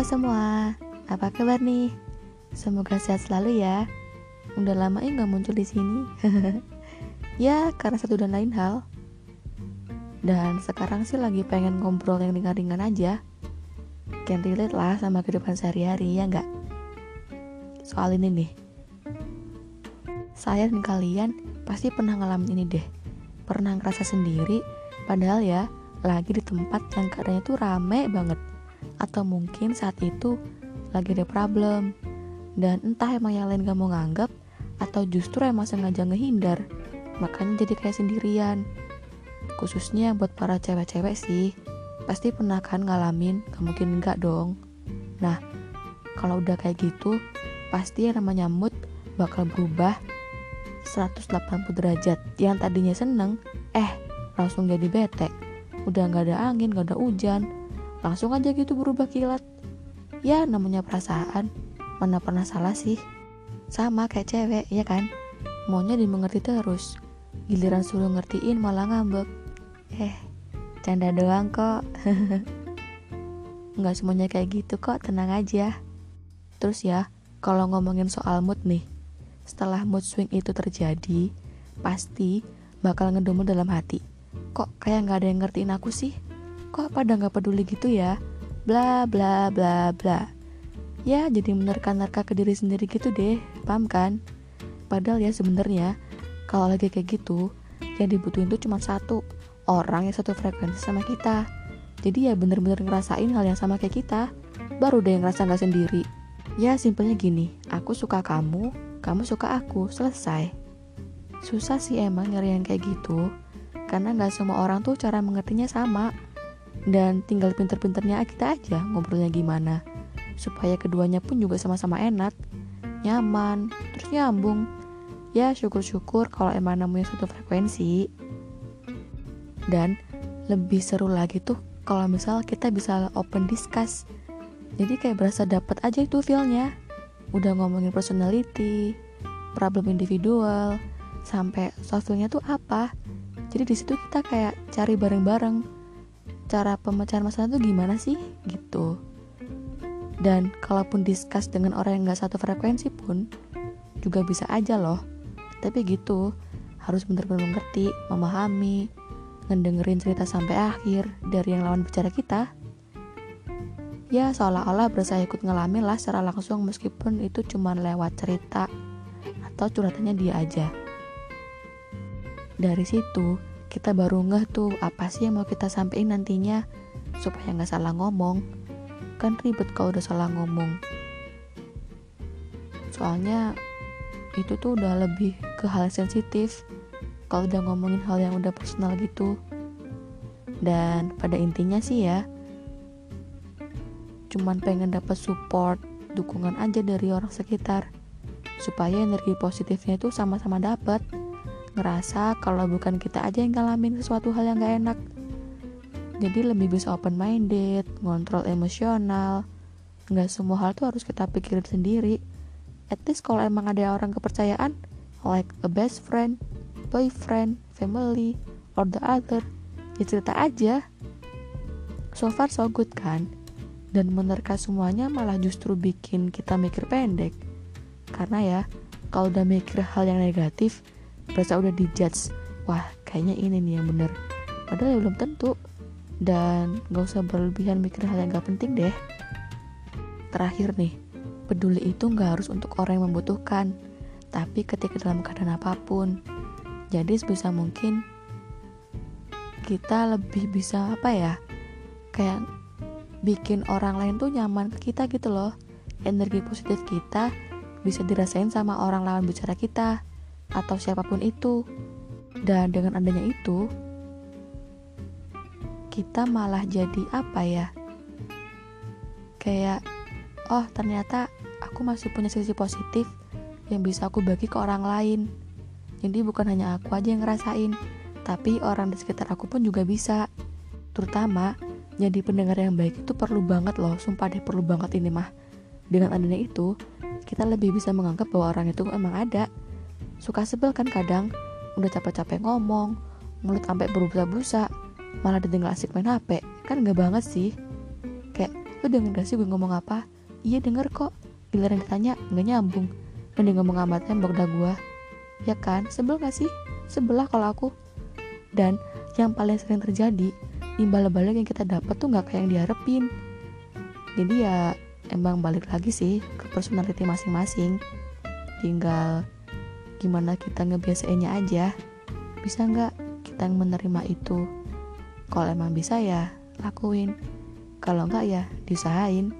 Semua, apa kabar nih? Semoga sehat selalu ya. Udah lama ya nggak muncul di sini. ya, karena satu dan lain hal. Dan sekarang sih lagi pengen ngobrol yang ringan-ringan aja. Can relate lah sama kehidupan sehari-hari ya nggak? Soal ini nih. Saya dan kalian pasti pernah ngalamin ini deh. Pernah ngerasa sendiri, padahal ya lagi di tempat yang keadaannya tuh rame banget atau mungkin saat itu lagi ada problem. Dan entah emang yang lain gak mau nganggap atau justru emang sengaja ngehindar. Makanya jadi kayak sendirian. Khususnya buat para cewek-cewek sih. Pasti pernah kan ngalamin gak mungkin enggak dong. Nah kalau udah kayak gitu pasti yang namanya mood bakal berubah 180 derajat. Yang tadinya seneng eh langsung jadi bete. Udah gak ada angin gak ada hujan langsung aja gitu berubah kilat. Ya namanya perasaan. Mana pernah salah sih? Sama kayak cewek ya kan? Maunya dimengerti terus. Giliran suruh ngertiin malah ngambek. Eh canda doang kok. Nggak semuanya kayak gitu kok tenang aja. Terus ya kalau ngomongin soal mood nih setelah mood swing itu terjadi pasti bakal ngedumel dalam hati. Kok kayak nggak ada yang ngertiin aku sih kok pada nggak peduli gitu ya? Bla bla bla bla. Ya jadi menerka-nerka ke diri sendiri gitu deh paham kan? Padahal ya sebenarnya kalau lagi kayak gitu yang dibutuhin tuh cuma satu orang yang satu frekuensi sama kita. Jadi ya bener-bener ngerasain hal yang sama kayak kita baru deh ngerasa nggak sendiri. Ya simpelnya gini aku suka kamu kamu suka aku selesai. Susah sih emang nyari yang kayak gitu karena nggak semua orang tuh cara mengertinya sama dan tinggal pinter-pinternya kita aja ngobrolnya gimana. Supaya keduanya pun juga sama-sama enak nyaman terus nyambung. Ya syukur-syukur kalau emang nemuin satu frekuensi. Dan lebih seru lagi tuh kalau misal kita bisa open discuss. Jadi kayak berasa dapat aja itu feelnya. Udah ngomongin personality problem individual sampai soft skillnya tuh apa. Jadi di situ kita kayak cari bareng-bareng cara pemecahan masalah itu gimana sih? Gitu. Dan kalaupun discuss dengan orang yang gak satu frekuensi pun juga bisa aja loh. Tapi gitu harus bener-bener mengerti memahami ngedengerin cerita sampai akhir dari yang lawan bicara kita. Ya seolah-olah berasa ikut ngalamin lah secara langsung meskipun itu cuma lewat cerita atau curhatannya dia aja. Dari situ kita baru ngeh tuh apa sih yang mau kita sampaikan nantinya? Supaya nggak salah ngomong. Kan ribet kalau udah salah ngomong. Soalnya itu tuh udah lebih ke hal sensitif. Kalau udah ngomongin hal yang udah personal gitu. Dan pada intinya sih ya cuman pengen dapat support dukungan aja dari orang sekitar. Supaya energi positifnya itu sama-sama dapat ngerasa kalau bukan kita aja yang ngalamin sesuatu hal yang gak enak. Jadi lebih bisa open minded ngontrol emosional. Nggak semua hal tuh harus kita pikirin sendiri. At least kalau emang ada orang kepercayaan like a best friend boyfriend family or the other ya cerita aja. So far so good kan? Dan menerka semuanya malah justru bikin kita mikir pendek. Karena ya kalau udah mikir hal yang negatif berasa udah dijudge. Wah kayaknya ini nih yang bener. Padahal ya belum tentu. Dan gak usah berlebihan mikir hal yang gak penting deh. Terakhir nih peduli itu gak harus untuk orang yang membutuhkan tapi ketika dalam keadaan apa pun. Jadi sebisa mungkin kita lebih bisa apa ya kayak bikin orang lain tuh nyaman ke kita gitu loh. Energi positif kita bisa dirasain sama orang lawan bicara kita atau siapa pun itu. Dan dengan adanya itu, kita malah jadi apa ya? Kayak, oh ternyata aku masih punya sisi positif yang bisa aku bagi ke orang lain. Jadi bukan hanya aku aja yang ngerasain, tapi orang di sekitar aku pun juga bisa. Terutama, jadi pendengar yang baik itu perlu banget loh, sumpah deh perlu banget ini mah. Dengan adanya itu, kita lebih bisa menganggap bahwa orang itu emang ada, Suka sebel kan kadang, udah capek-capek ngomong, mulut sampai berbusa-busa, malah ditinggal asik main HP. Kan gak banget sih. Kayak Lu denger gak sih gue ngomong apa? Iya denger kok Giliran ditanya nggak nyambung Mending ngomong sama tembok dah gue Ya kan? Sebel gak sih? Sebelah kalau aku Dan yang paling sering terjadi Imbal balik yang kita dapat tuh gak kayak yang diharapin Jadi ya emang balik lagi sih ke personality masing-masing Tinggal gimana kita ngebiasainnya aja. Bisa nggak kita menerima itu? Kalau emang bisa ya lakuin. Kalau enggak ya diusahain